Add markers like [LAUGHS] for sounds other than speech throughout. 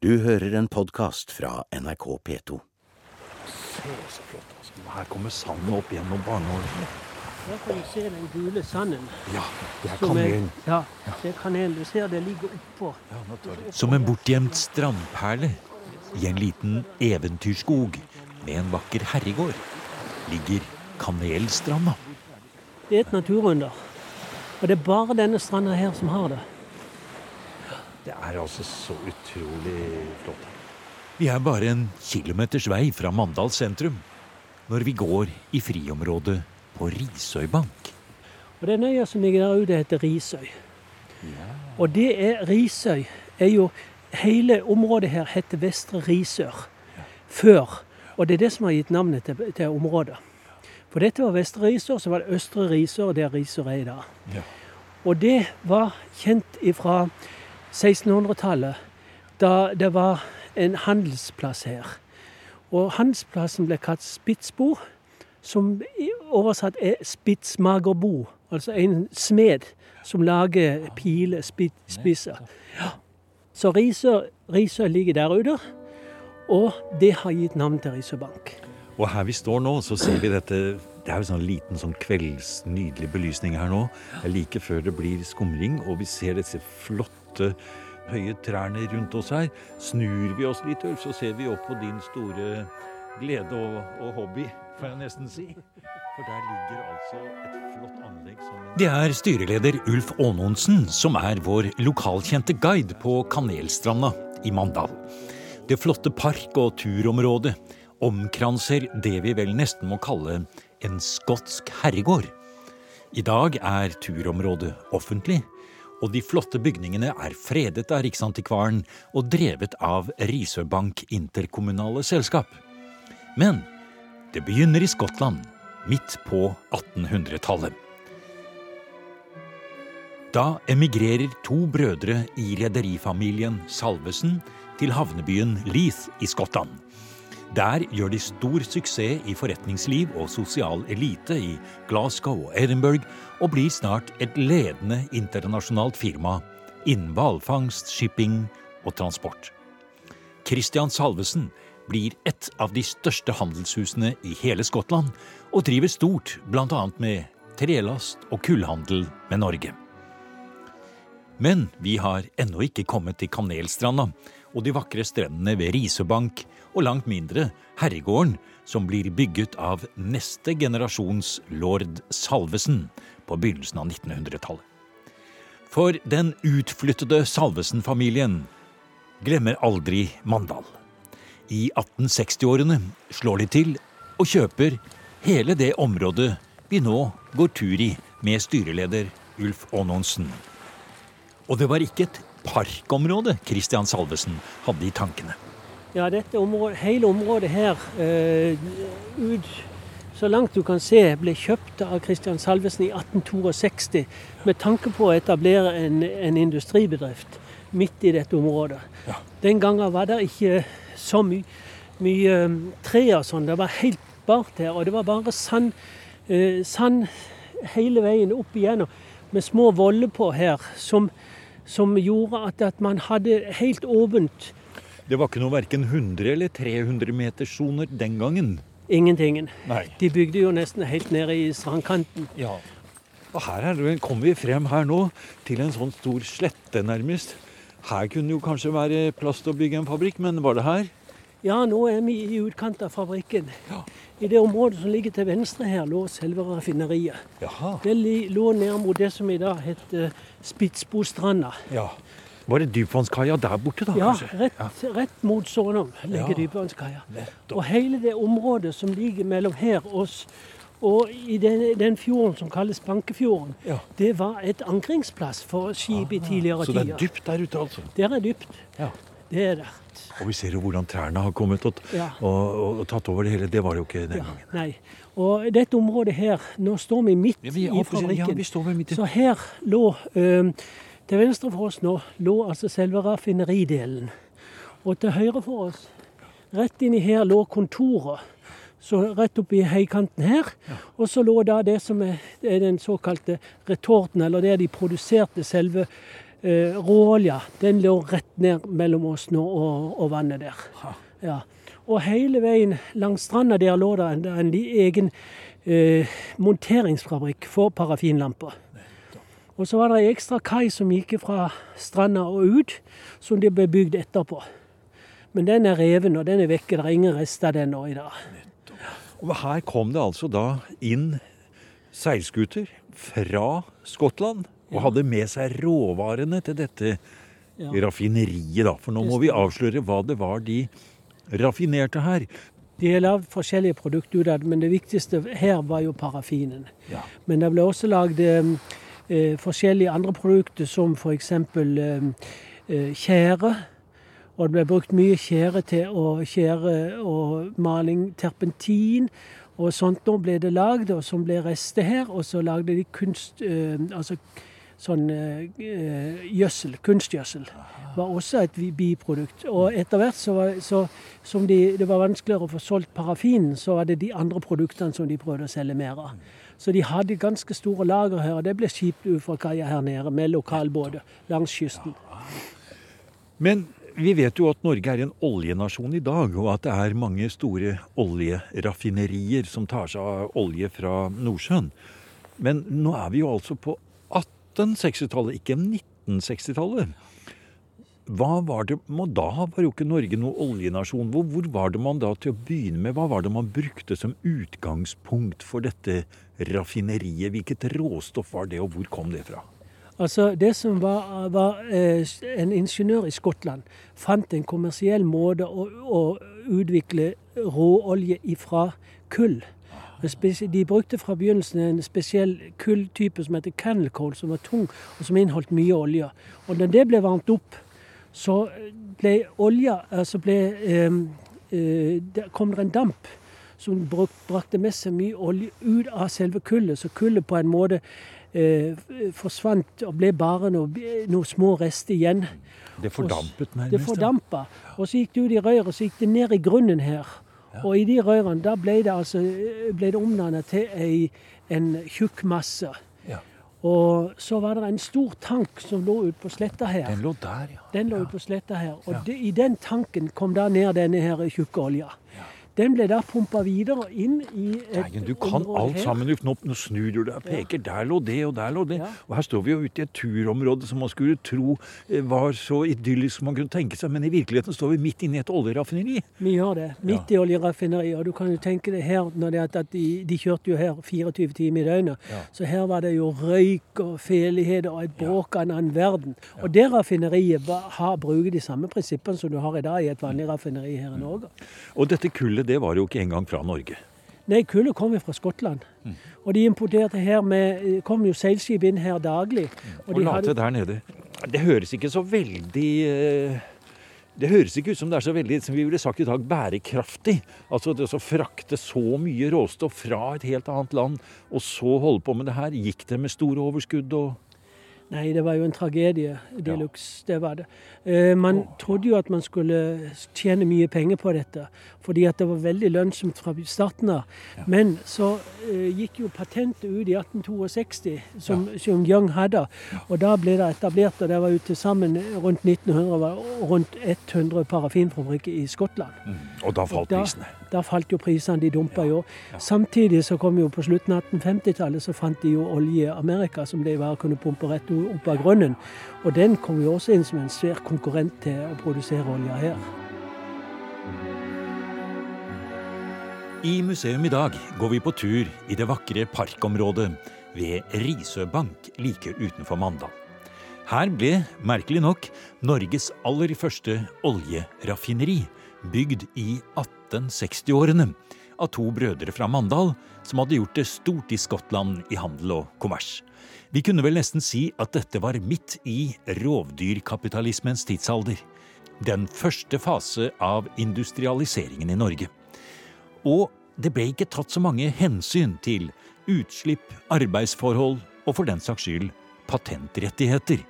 Du hører en podkast fra NRK P2. Se så flott. altså. Her kommer sanden opp gjennom barnehagen. Her kan du se den gule sanden. Ja, det er kanelen. Ja, det er kanelen. Du ser det ligger oppå. Som en bortgjemt strandperle i en liten eventyrskog med en vakker herregård ligger Kanelstranda. Det er et naturunder. Og det er bare denne stranda her som har det. Det er altså så utrolig flott. Vi er bare en kilometers vei fra Mandal sentrum når vi går i friområdet på Risøybank. Og den øya som ligger der ute, heter Risøy. Og det er Risøy er jo Hele området her heter Vestre Risør før. Og det er det som har gitt navnet til, til området. For dette var Vestre Risør, så var det Østre Risør, der Risør er i dag. Ja. Og det var kjent fra 1600-tallet, da det var en handelsplass her. Og handelsplassen ble kalt Spitsbo, som oversatt er spitsmagerbo. Altså en smed som lager piler, spisser. Ja. Så Risør, ligger der ute, og det har gitt navn til Risør Bank. Og her vi står nå, så ser vi dette Det er jo sånn liten sånn kvelds nydelig belysning her nå. Like før det blir skumring, og vi ser disse flotte høye trærne rundt oss her. Snur vi oss litt, Ulf, så ser vi opp på din store glede og, og hobby, får jeg nesten si. For der ligger altså et flott anlegg som Det er styreleder Ulf Aanonsen som er vår lokalkjente guide på Kanelstranda i Mandal. Det flotte park- og turområdet omkranser det vi vel nesten må kalle en skotsk herregård. I dag er turområdet offentlig, og de flotte bygningene er fredet av Riksantikvaren og drevet av Risøbank interkommunale selskap. Men det begynner i Skottland, midt på 1800-tallet. Da emigrerer to brødre i rederifamilien Salvesen til havnebyen Leith i Skottland. Der gjør de stor suksess i forretningsliv og sosial elite i Glasgow og Edinburgh, og blir snart et ledende internasjonalt firma innen hvalfangst, shipping og transport. Christian Salvesen blir et av de største handelshusene i hele Skottland, og driver stort bl.a. med trelast og kullhandel med Norge. Men vi har ennå ikke kommet til Kanelstranda og de vakre strendene ved Risebank, og langt mindre herregården som blir bygget av neste generasjons lord Salvesen på begynnelsen av 1900-tallet. For den utflyttede Salvesen-familien glemmer aldri Mandal. I 1860-årene slår de til og kjøper hele det området vi nå går tur i med styreleder Ulf Aanonsen. Og det var ikke et parkområde Christian Salvesen hadde i tankene. Ja, dette området, hele området her, eh, ut så langt du kan se, ble kjøpt av Christian Salvesen i 1862 med tanke på å etablere en, en industribedrift midt i dette området. Den gangen var det ikke så mye, mye um, trær sånn. Det var helt bart her, og det var bare sand, eh, sand hele veien opp igjennom med små voller på her, som, som gjorde at, at man hadde helt åpent Det var ikke noe verken 100 eller 300 meterssoner den gangen. Ingentingen. Nei. De bygde jo nesten helt nede i strandkanten. Ja. Og her er kommer vi frem her nå til en sånn stor slette, nærmest. Her kunne jo kanskje være plass til å bygge en fabrikk, men var det her? Ja, nå er vi i utkant av fabrikken. I det området som ligger til venstre her, lå selve raffineriet. Jaha. Det lå ned mot det som i dag heter Spitsbostranda. Ja. Var det dypvannskaia der borte, da? Ja, rett, rett, rett mot Sånum ligger Ja. dypvannskaia. Og hele det området som ligger mellom her og, oss og i den, den fjorden som kalles Bankefjorden, Ja. det var et ankringsplass for skip i tidligere tider. Så det er dypt der ute, altså? Der er dypt. Ja. Det er rett. Og vi ser jo hvordan trærne har kommet og, Ja. og, og, og tatt over det hele. Det var det jo ikke den Ja, gangen. nei. Og dette området her, nå står vi midt Ja, vi i fabrikken. ja, vi står midt i- Så her lå øhm, Til venstre for oss nå lå altså selve raffineridelen. Og til høyre for oss, rett inni her, lå kontoret. Så rett oppi heikanten her. Og så lå da det som er, er den såkalte retorten, eller der de produserte selve eh, råolja den lå rett ned mellom Åsne og, og vannet der. Ja. Og hele veien langs stranda der lå det en, en egen eh, monteringsfabrikk for parafinlamper. Og så var det ei ekstra kai som gikk fra stranda og ut, som det ble bygd etterpå. Men den er reven, og den er vekke. Det er ingen rester av den nå i dag. Og her kom det altså da inn seilskuter fra Skottland og hadde med seg råvarene til dette raffineriet, da. For nå må vi avsløre hva det var de raffinerte her. De har lagd forskjellige produkter ut av det, men det viktigste her var jo parafinen. Ja. Men det ble også lagd eh, eh, forskjellige andre produkter, som f.eks. Eh, eh, tjære. Og det ble brukt mye tjære til å skjære og maling terpentin. Og sånt nå ble det lagd, og som ble restet her. Og så lagde de kunst... Eh, altså sånn eh, gjødsel, kunstgjødsel, var også et biprodukt. Og etter hvert så, var, så som de, det var vanskeligere å få solgt parafinen, så var det de andre produktene som de prøvde å selge mer av. Så de hadde ganske store lager her, og det ble skipt ut fra kaia her nede med lokalbåter langs kysten. Men vi vet jo at Norge er en oljenasjon i dag, og at det er mange store oljeraffinerier som tar seg av olje fra Nordsjøen. Men nå er vi jo altså på 1860-tallet, ikke 1960-tallet. Hva var det, Da var jo ikke Norge noen oljenasjon. Hvor, hvor var det man da til å begynne med? Hva var det man brukte som utgangspunkt for dette raffineriet? Hvilket råstoff var det, og hvor kom det fra? Altså, det som var, var eh, En ingeniør i Skottland fant en kommersiell måte å, å utvikle råolje ifra kull. De brukte fra begynnelsen en spesiell kulltype som heter kennel coal, som var tung og som inneholdt mye olje. Og når det ble varmt opp, så ble olja altså ble, eh, eh, kom det en damp som brakte med seg mye olje ut av selve kullet. Så kullet på en måte eh, forsvant og ble bare noen noe små rester igjen. Det fordampet nærmest. Det fordampa. Og så gikk det ut i røret, så gikk det ned i grunnen her. Og i de rørene da ble det, altså, ble det omdannet til ei, en tjukk masse. Ja. Og så var det en stor tank som lå ute på sletta her. Den lå der, ja. Den lå ute på sletta her. Og det, i den tanken kom da ned denne her tjukke olja. Den ble da pumpa videre inn i et Nei, du kan alt her. sammen. Du- Nå, nå snur du deg og peker. Der lå det, og der lå det. Ja. Og her står vi jo ute i et turområde som man skulle tro eh, var så idyllisk som man kunne tenke seg. Men i virkeligheten står vi midt inne i et oljeraffineri. Vi gjør det. Midt i oljeraffineriet. Og du kan jo tenke deg her når det er at de, de kjørte jo her 24 timer i døgnet. Ja. Så her var det jo røyk og feligheter og et bråk av en annen verden. Og det raffineriet har, bruker de samme prinsippene som du har i dag i et vanlig raffineri her i Norge. Og dette kullet, det var jo ikke engang fra Norge. Nei, kullet kom jo fra Skottland. Og de importerte her med kom jo seilskip inn her daglig. Og, og la hadde- der nede. Det høres ikke så veldig eh, Det høres ikke ut som det er så veldig, som vi ville sagt i dag, bærekraftig. Altså det å frakte så mye råstoff fra et helt annet land, og så holde på med det her. Gikk det med store overskudd og Nei, det var jo en tragedie de luxe. Det var det. Eh, man trodde jo at man skulle tjene mye penger på dette, fordi at det var veldig lønnsomt fra starten av. Men så eh, gikk jo patentet ut i 1862, som, som Young hadde. Og da ble det etablert, og det var jo til sammen rundt 1900 var rundt 100 parafinfabrikker i Skottland. Og da falt Da, prisene. da falt jo prisene, de dumpa jo. Samtidig så kom jo på slutten av 1850-tallet så fant de jo olje i Amerika som de bare kunne pumpe rett opp av grunnen. Og den kom jo også inn som en svær konkurrent til å produsere olja her. I museum i dag går vi på tur i det vakre parkområdet ved Risø bank like utenfor Mandal. Her ble, merkelig nok, Norges aller første oljeraffineri bygd i 1860-årene av to brødre fra Mandal som hadde gjort det stort i Skottland i handel og kommers. Vi kunne vel nesten si at dette var midt i rovdyrkapitalismens tidsalder. Den første fase av industrialiseringen i Norge. Og det ble ikke tatt så mange hensyn til utslipp, arbeidsforhold og for den saks skyld patentrettigheter.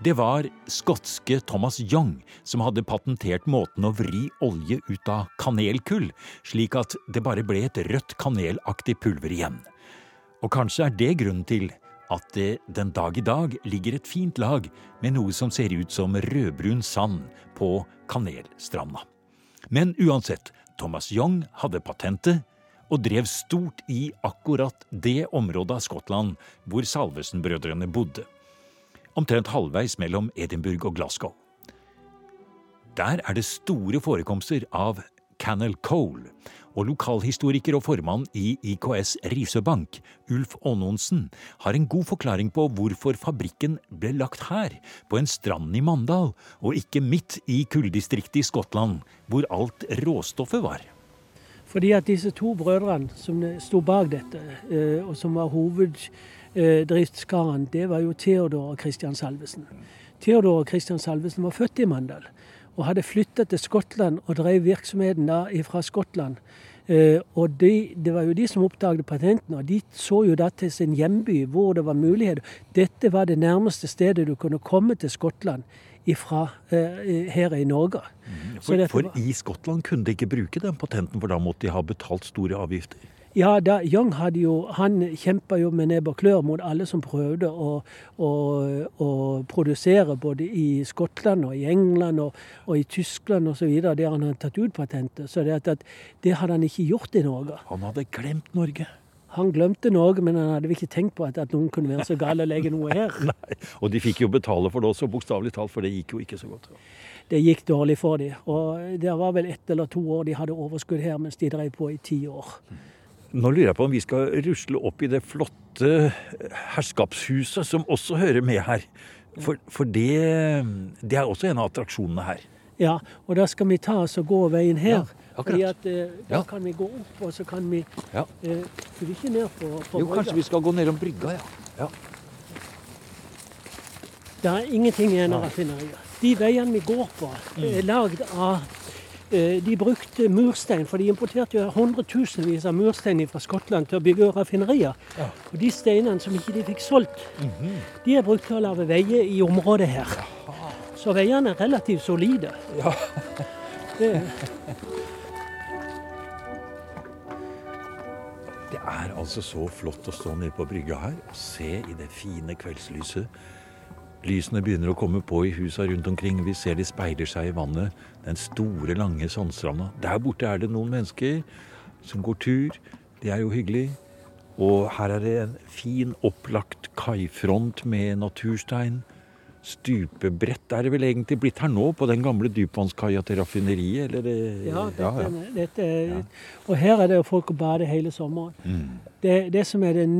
Det var skotske Thomas Young som hadde patentert måten å vri olje ut av kanelkull, slik at det bare ble et rødt kanelaktig pulver igjen. Og kanskje er det grunnen til at det den dag i dag ligger et fint lag med noe som ser ut som rødbrun sand på Kanelstranda. Men uansett, Thomas Young hadde patentet og drev stort i akkurat det området av Skottland hvor Salvesen-brødrene bodde. Omtrent halvveis mellom Edinburgh og Glasgow. Der er det store forekomster av Cannel Coal, og lokalhistoriker og formann i IKS Risøbank, Ulf Aanonsen, har en god forklaring på hvorfor fabrikken ble lagt her, på en strand i Mandal, og ikke midt i kulldistriktet i Skottland, hvor alt råstoffet var. Fordi at disse to brødrene som sto bak dette, eh, og som var hoveddriftskarene, det var jo Theodor og Christian Salvesen. Theodor og Christian Salvesen var født i Mandal og hadde flytta til Skottland og drev virksomheten da fra Skottland. Eh, og de, Det var jo de som oppdaget patentene, og de så jo da til sin hjemby hvor det var mulighet. Dette var det nærmeste stedet du kunne komme til Skottland ifra eh, her i Norge. Mm, for, for i Skottland kunne de ikke bruke den patenten, for da måtte de ha betalt store avgifter? Ja, da, Young hadde jo, han kjempa jo med nebb og klør mot alle som prøvde å, å, å, produsere både i Skottland og i England og, og i Tyskland osv. der han hadde tatt ut patentet. Så det, at, det hadde han ikke gjort i Norge. Han hadde glemt Norge. Han glemte Norge, men han hadde ikke tenkt på at, at noen kunne være så gal å legge noe her. [LAUGHS] Nei, Og de fikk jo betale for det også, bokstavelig talt, for det gikk jo ikke så godt. Det gikk dårlig for dem. Og det var vel ett eller to år de hadde overskudd her, mens de drev på i ti år. Mm. Nå lurer jeg på om vi skal rusle opp i det flotte herskapshuset som også hører med her. For, for det, det, er også en av attraksjonene her. Ja, og da skal vi ta oss og gå veien her. Ja, fordi at eh, Da ja. kan vi gå opp, og så kan vi ja. eh, Skal vi ikke ned på, på Jo, brygga? kanskje vi skal gå ned om brygga, ja. ja. Det er ingenting igjen av raffineriet. De veiene vi går på, er lagd av de brukte murstein, for de importerte jo hundretusenvis av murstein fra Skottland til å bygge raffinerier. Ja. Og de steinene som ikke de fikk solgt, mm -hmm. de er brukt til å lage veier i området her. Jaha. Så veiene er relativt solide. Ja. det. det er altså så flott å stå nede på brygga her og se i det fine kveldslyset Lysene begynner å komme på i husa rundt omkring. Vi ser de speiler seg i vannet. Den store, lange sandstranda. Der borte er det noen mennesker som går tur. Det er jo hyggelig. Og her er det en fin, opplagt kaifront med naturstein. Stupebrett er det vel egentlig blitt her nå, på den gamle dypvannskaia til raffineriet? Eller det, ja, dette, ja, ja. Dette, ja, og her er det jo folk å bade hele sommeren. Mm. Det, det, som er den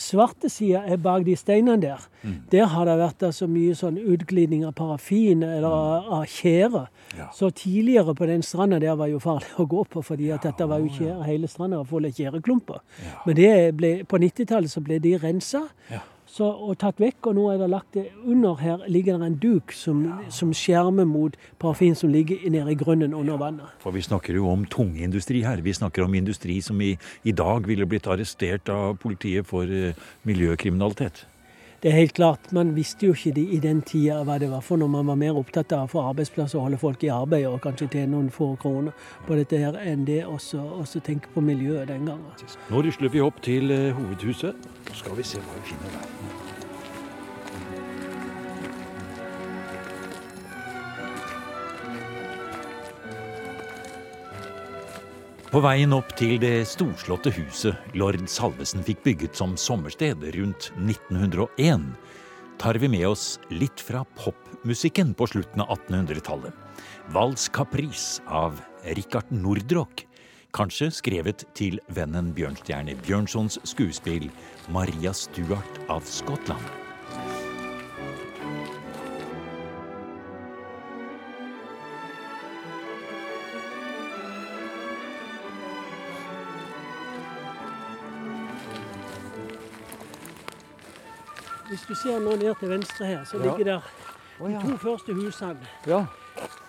svarte sida, er bak de steinene der. Mm. Der har det vært så mye sånn utglidning av parafin eller mm. av tjære. Så tidligere på den stranda der var jo farlig å gå på, fordi at dette var jo tjære. Hele stranda var full av tjæreklumper. Men ble, på 90-tallet så ble de rensa. Ja. Så, og tatt vekk, og nå er det lagt det under her ligger det en duk som, som skjermer mot parafin som ligger nede i grunnen under vannet. For vi snakker jo om tungindustri her. Vi snakker om industri som i, i dag ville blitt arrestert av politiet for uh, miljøkriminalitet. Det er helt klart, Man visste jo ikke i den tida hva det var for når man var mer opptatt av å få arbeidsplasser og holde folk i arbeid og kanskje tjene noen få kroner på dette her, enn det også tenke på miljøet den gangen. Nå rusler vi opp til uh, hovedhuset. Så skal vi se hva vi finner der. På veien opp til det storslåtte huset lord Salvesen fikk bygget som sommersted rundt 1901, tar vi med oss litt fra popmusikken på slutten av 1800-tallet. Vals Caprice av Richard Nordrock, kanskje skrevet til vennen Bjørnstjerne Bjørnsons skuespill Maria Stuart av Skottland. Hvis du ser nå ned til venstre her, så ligger der de to første husene. Ja.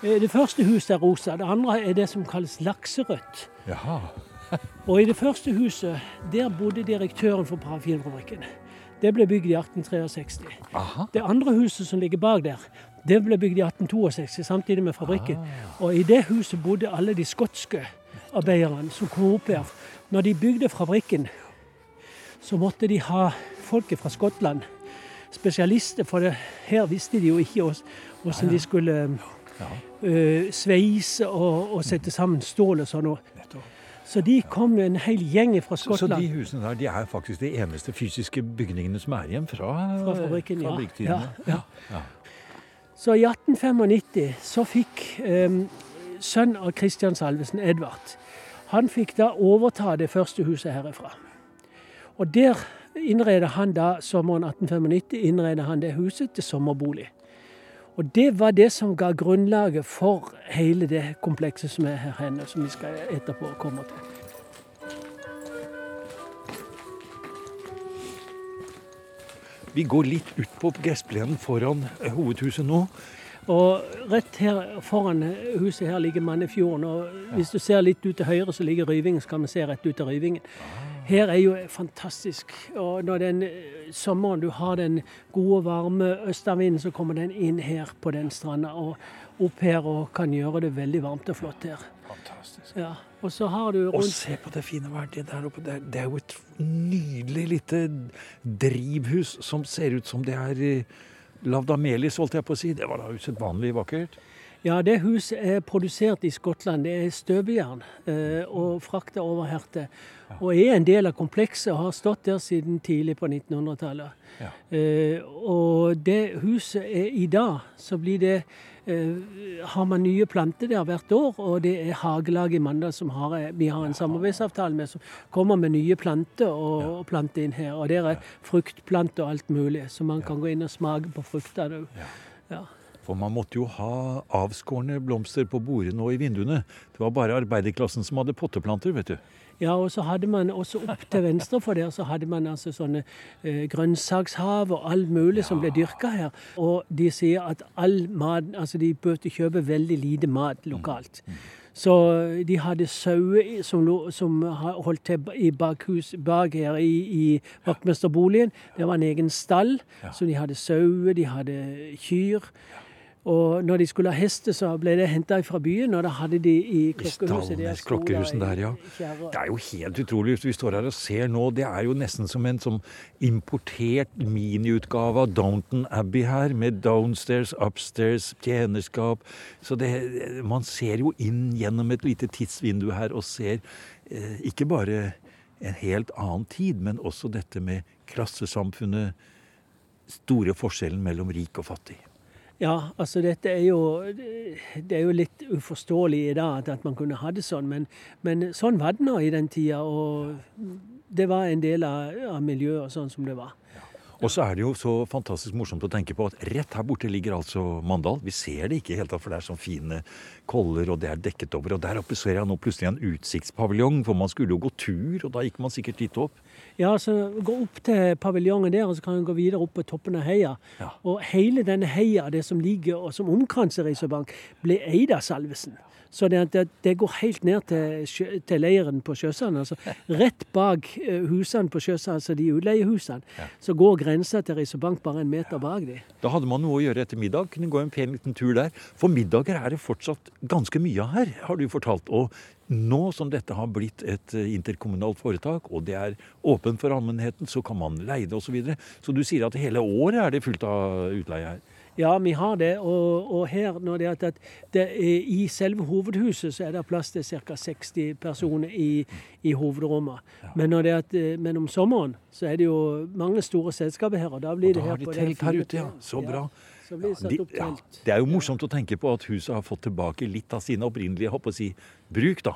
Eh, det første huset er rosa. Det andre er det som kalles lakserødt. Jaha. [LAUGHS] og i det første huset, der bodde direktøren for parafinfabrikken. Det ble bygd i 1863. Aha. Det andre huset som ligger bak der, det ble bygd i 1862, samtidig med fabrikken. Ah. Og i det huset bodde alle de skotske arbeiderne som kom opp her. Når de bygde fabrikken, så måtte de ha folket fra Skottland. Spesialister, for her visste de jo ikke hvordan de skulle uh, sveise og, og, sette sammen stål og sånn. Så de kom en hel gjeng fra Skottland. Så, så de husene der de er faktisk de eneste fysiske bygningene som er igjen fra, fra fabrikken? Ja. ja, ja. Så i 1895 så fikk eh, sønn av Kristian Salvesen, Edvard, han fikk da overta det første huset herifra. Og der innredet han da sommeren 1895 innreda han det huset til sommerbolig. Og det var det som ga grunnlaget for hele det komplekset som er her henne, som vi skal etterpå komme til. Vi går litt ut på gressplenen foran eh, hovedhuset nå. Og rett her foran huset her ligger Mannefjorden. Og hvis du ser litt ut til høyre, så ligger Ryvingen, så kan vi se rett ut til Ryvingen. Her er jo fantastisk. Og når den eh, sommeren du har den gode, varme østavinden, så kommer den inn her på den stranda og opp her og kan gjøre det veldig varmt og flott her. Fantastisk. Ja. Og så har du rundt... Og se på det fine været der oppe. Det er, det er jo et nydelig lite drivhus som ser ut som det er eh, lagd av melis, holdt jeg på å si. Det var da usedvanlig vakkert. Ja, det huset er produsert i Skottland. Det er støvjern eh, og frakta over herte til. Og er en del av komplekset og har stått der siden tidlig på 1900-tallet. Ja. Eh, og det huset er i dag, så blir det eh, har man nye planter der hvert år, og det er Hagelaget i Mandal som har, vi har en samarbeidsavtale med, som kommer med nye planter og, ja. og planter inn her. Og der er fruktplanter og alt mulig, så man kan gå inn og smake på frukter. Ja. For man måtte jo ha avskårne blomster på bordene og i vinduene. Det var bare arbeiderklassen som hadde potteplanter, vet du. Ja, og så hadde man også opp til venstre for der så hadde man altså sånne eh, grønnsakshav og alt mulig ja. som ble dyrka her. Og de sier at all mat Altså de burde kjøpe veldig lite mat lokalt. Mm. Mm. Så de hadde sauer som, som, holdt til i bakhus, bak her i, i vaktmesterboligen. Det var en egen stall, ja. så de hadde sauer, de hadde kyr. Og når de skulle ha hester, så ble det henta fra byen, og da hadde de i klokkehuset der. klokkehusen der, ja. Det er jo helt utrolig. Hvis vi står her og ser nå, det er jo nesten som en som importert miniutgave av Downton Abbey her, med downstairs, upstairs, tjenerskap. Så det, man ser jo inn gjennom et lite tidsvindu her og ser eh, ikke bare en helt annen tid, men også dette med klassesamfunnet, store forskjellen mellom rik og fattig. Ja, altså dette er jo Det er jo litt uforståelig i dag at man kunne ha det sånn, men, men sånn var det nå i den tida. Og det var en del av, av miljøet sånn som det var. Og så er det jo så fantastisk morsomt å tenke på at rett her borte ligger altså Mandal. Vi ser det ikke helt, for det er sånn fine koller, og det er dekket over. Og der oppe ser jeg nå plutselig en utsiktspaviljong, for man skulle jo gå tur, og da gikk man sikkert dit opp. Ja, så gå opp til paviljongen der, og så kan du gå videre opp på toppen av heia. Ja. Og hele denne heia, det som ligger og som omkranser Risøybank, ble eid av Salvesen. Så det, det, det, går helt ned til, til leiren på Sjøsand. Altså, [LAUGHS] rett bak uh, husene på Sjøsand, altså de utleiehusene, ja. så går grensa til Risøybank bare en meter bak de. Da hadde man noe å gjøre etter middag. Kunne gå en pen liten tur der. For middager er det fortsatt ganske mye av her, har du fortalt. Og nå som dette har blitt et eh, interkommunalt foretak, og det er åpent for allmennheten, så kan man leie det osv. Så, videre. så du sier at hele året er det fullt av utleie her? Ja, vi har det. Og, og her, når det er at det i selve hovedhuset, så er det plass til ca. 60 personer i, i hovedrommet. Ja. Men, at, eh, men om sommeren så er det jo mange store selskaper her, og da blir og da det her på telt her ute, ja. Så bra. Ja. Så blir det, satt opp telt. Ja, det er jo morsomt å tenke på at huset har fått tilbake litt av sine opprinnelige håper å si, bruk. da.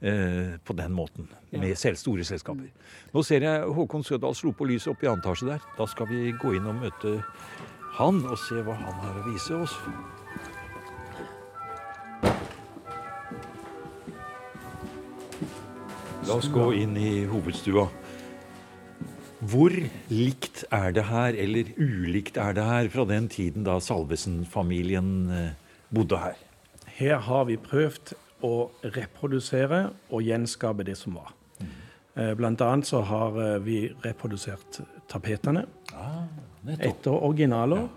Eh, på den måten, med selv store selskaper. Nå ser jeg Håkon Sødal slo på lyset oppe i annen etasje der. Da skal vi gå inn og møte han og se hva han har å vise oss. La oss gå inn i hovedstua. Hvor likt er det her, eller ulikt er det her, fra den tiden da Salvesen-familien eh, bodde her? Her har vi prøvd å reprodusere og gjenskape det som var. Mm. Eh, blant annet så har eh, vi reprodusert tapetene. Ah. Etter originaler. Ja.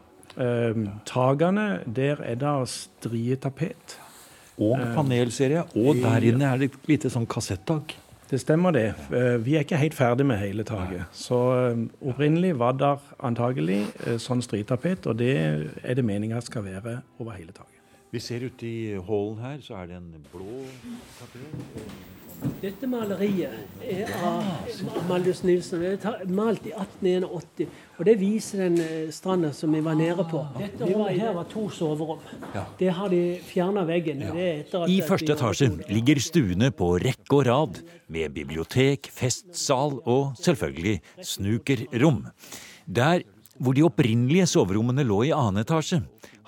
Takene, der er det strietapet. Og panelserie. Og der inne er det et lite sånn kassettak. Det stemmer det. Eh, vi er ikke helt ferdig med hele taket. Så eh, opprinnelig var der antagelig eh, sånn stritapet, og det er det meninga skal være over hele taket. Vi ser ute i hallen her, så er det en blå tapet. Dette maleriet er av Maldus Nilsen. Det er malt i 1881. Og det viser den eh, stranda som vi var nede på. Dette rommet her var to soverom. Det har de fjerna veggen. I første etasje ligger stuene på rekke og rad, med bibliotek, festsal og selvfølgelig snukerrom. Der hvor de opprinnelige soverommene lå i annen etasje,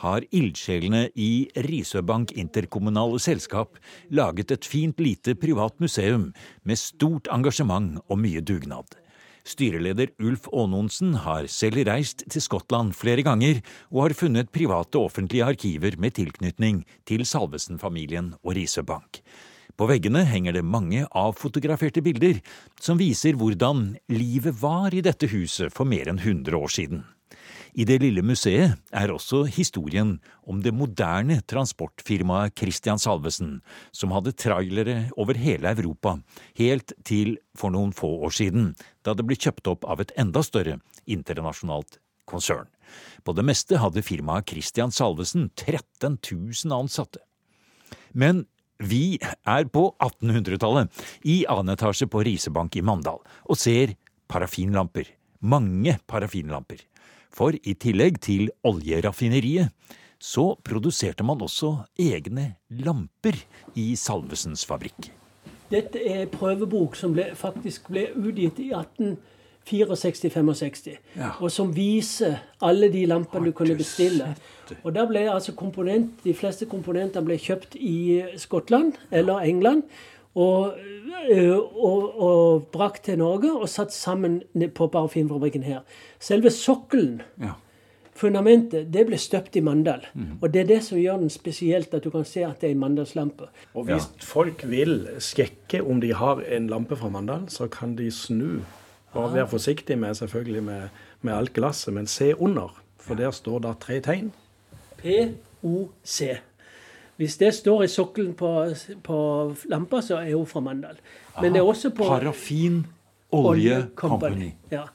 har ildsjelene i Risøbank interkommunale selskap laget et fint lite privat museum med stort engasjement og mye dugnad. Styreleder Ulf Aanonsen har selv reist til Skottland flere ganger og har funnet private offentlige arkiver med tilknytning til Salvesen-familien og Risøbank. På veggene henger det mange avfotograferte bilder som viser hvordan livet var i dette huset for mer enn 100 år siden. I det lille museet er også historien om det moderne transportfirmaet Christian Salvesen, som hadde trailere over hele Europa, helt til for noen få år siden, da det ble kjøpt opp av et enda større internasjonalt konsern. På det meste hadde firmaet Christian Salvesen 13 000 ansatte. Men vi er på 1800-tallet, i annen etasje på Risebank i Mandal, og ser parafinlamper. Mange parafinlamper. For i tillegg til oljeraffineriet, så produserte man også egne lamper i Salvesens fabrikk. Dette er prøvebok som ble, faktisk ble utgitt i 1864-65, ja. og som viser alle de lampene du kunne bestille. Og da ble altså komponent, De fleste komponenter ble kjøpt i Skottland eller England. Og, og, og, brakt til Norge og satt sammen på parafinfabrikken her. Selve sokkelen, ja. fundamentet, det ble støpt i Mandal. Mm. Og det er det som gjør den spesielt, at du kan se at det er en mandalslampe. Og hvis ja. folk vil sjekke om de har en lampe fra Mandal, så kan de snu. Og ah. være forsiktig med selvfølgelig med, med alt glasset, men se under. For der står det tre tegn. POC. Hvis det står i sokkelen på, på lampa, så er hun fra Mandal. Men det er også på Parafin Olje Company. Ja.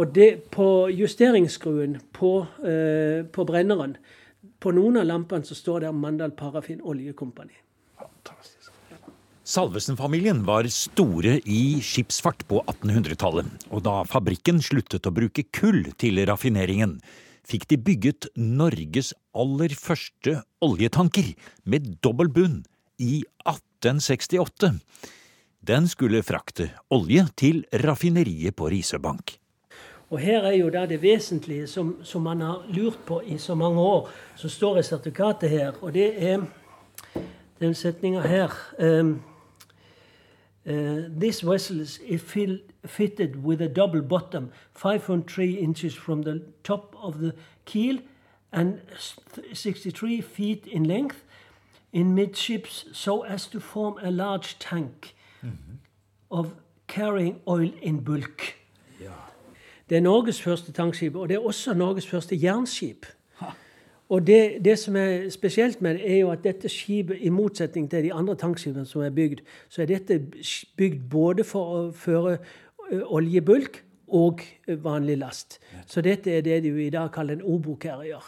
Og det, på justeringsskruen på, eh, på, brenneren På noen av lampene så står det Mandal Parafin Olje Company. Salvesen-familien var store i skipsfart på 1800-tallet, og da fabrikken sluttet å bruke kull til raffineringen, fikk de bygget Norges aller første oljetanker med dobbel bunn i 1868. Den skulle frakte olje til raffineriet på Risøbank. Og Her er jo da det vesentlige som, som, man har lurt på i så mange år, som står i sertifikatet her. Og det er den setninga her. Um, uh, this vessel is fitted with a double bottom, 5.3 inches from the top of the keel and 63 feet in length in midships so as to form a large tank mm -hmm. of carrying oil in bulk. Ja. Det er Norges første tankskip, og det er også Norges første jernskip. Og det, det, som er spesielt med det, er jo at dette skipet, i motsetning til de andre tankskipene som er bygd, så er dette bygd både for å føre oljebulk og vanlig last. Så dette er det de i dag kaller en obo-carrier.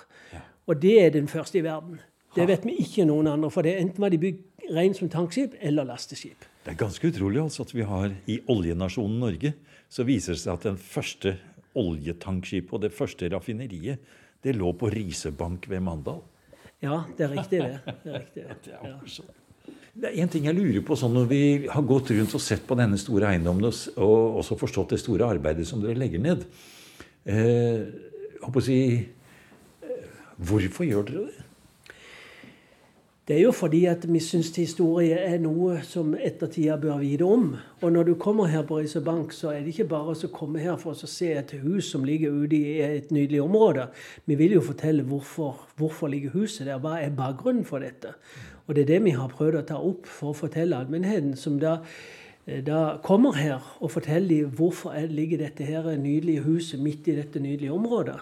Og det er den første i verden. Det vet vi ikke noen andre. For det enten var de bygd rent som tankskip eller lasteskip. Det er ganske utrolig altså at vi har i oljenasjonen Norge så viser det seg at den første oljetankskipet og det første raffineriet det lå på Risebank ved Mandal. Ja, det er riktig, det. Det er riktig, [LAUGHS] det. Ja. Det er en ting jeg lurer på sånn når vi har gått rundt og sett på denne store eiendommen og også forstått det store arbeidet som dere legger ned. Eh, å si, eh, Hvorfor gjør dere det? Det er jo fordi at vi syns historie er noe som ettertida bør vite om. Og når du kommer her på Riise Bank, så er det ikke bare å komme her for å se et hus som ligger ute i et nydelig område. Vi vil jo fortelle hvorfor, hvorfor ligger huset der. Hva er bakgrunnen for dette? Og det er det vi har prøvd å ta opp for å fortelle allmennheten, som da, eh, da kommer her og forteller dem hvorfor ligger dette her nydelige huset midt i dette nydelige området.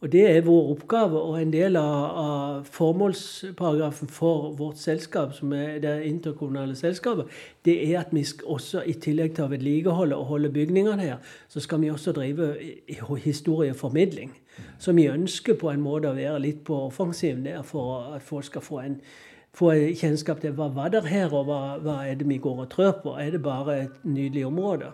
Og det er vår oppgave, og en del av, av formålsparagrafen for vårt selskap, som er det interkommunale selskapet, det er at vi også, i tillegg til å vedlikeholde og holde bygningene her, så skal vi også drive historieformidling. Så vi ønsker på en måte å være litt på offensiven der for at folk skal få en få kjennskap til hva var der her, og hva, hva er det vi går og trør på. Er det bare et nydelig område?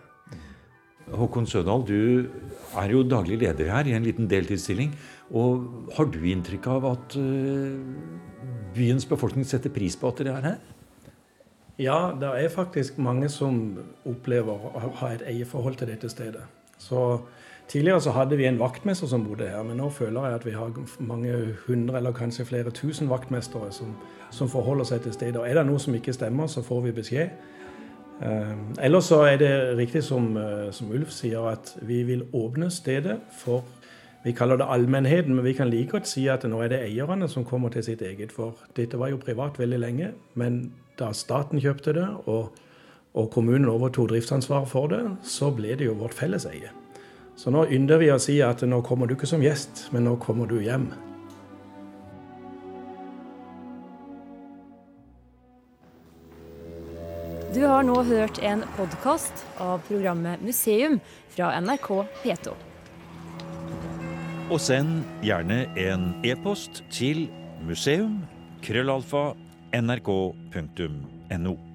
Håkon Sødal, du er jo daglig leder her i en liten deltidsstilling. Og har du inntrykk av at uh, byens befolkning setter pris på at dere er her? Ja, det er faktisk mange som opplever å ha et eierforhold til dette stedet. Så Tidligere så hadde vi en vaktmester som bodde her, men nå føler jeg at vi har mange hundre eller kanskje flere tusen vaktmestere som, som forholder seg til stedet. Og Er det noe som ikke stemmer, så får vi beskjed. Ehm, ellers så er det riktig som, eh, som, Ulf sier, at vi vil åpne stedet for Vi kaller det allmennheten, men vi kan like godt si at nå er det eierne som kommer til sitt eget. For dette var jo privat veldig lenge, men da staten kjøpte det og, og kommunen overtok driftsansvaret for det, så ble det jo vårt felles eie. Så nå ynder vi å si at nå kommer du ikke som gjest, men nå kommer du hjem. Du har nå hørt en podkast av programmet Museum fra NRK P2. Og send gjerne en e-post til museum.krøllalfa.nrk.no. nrk.no.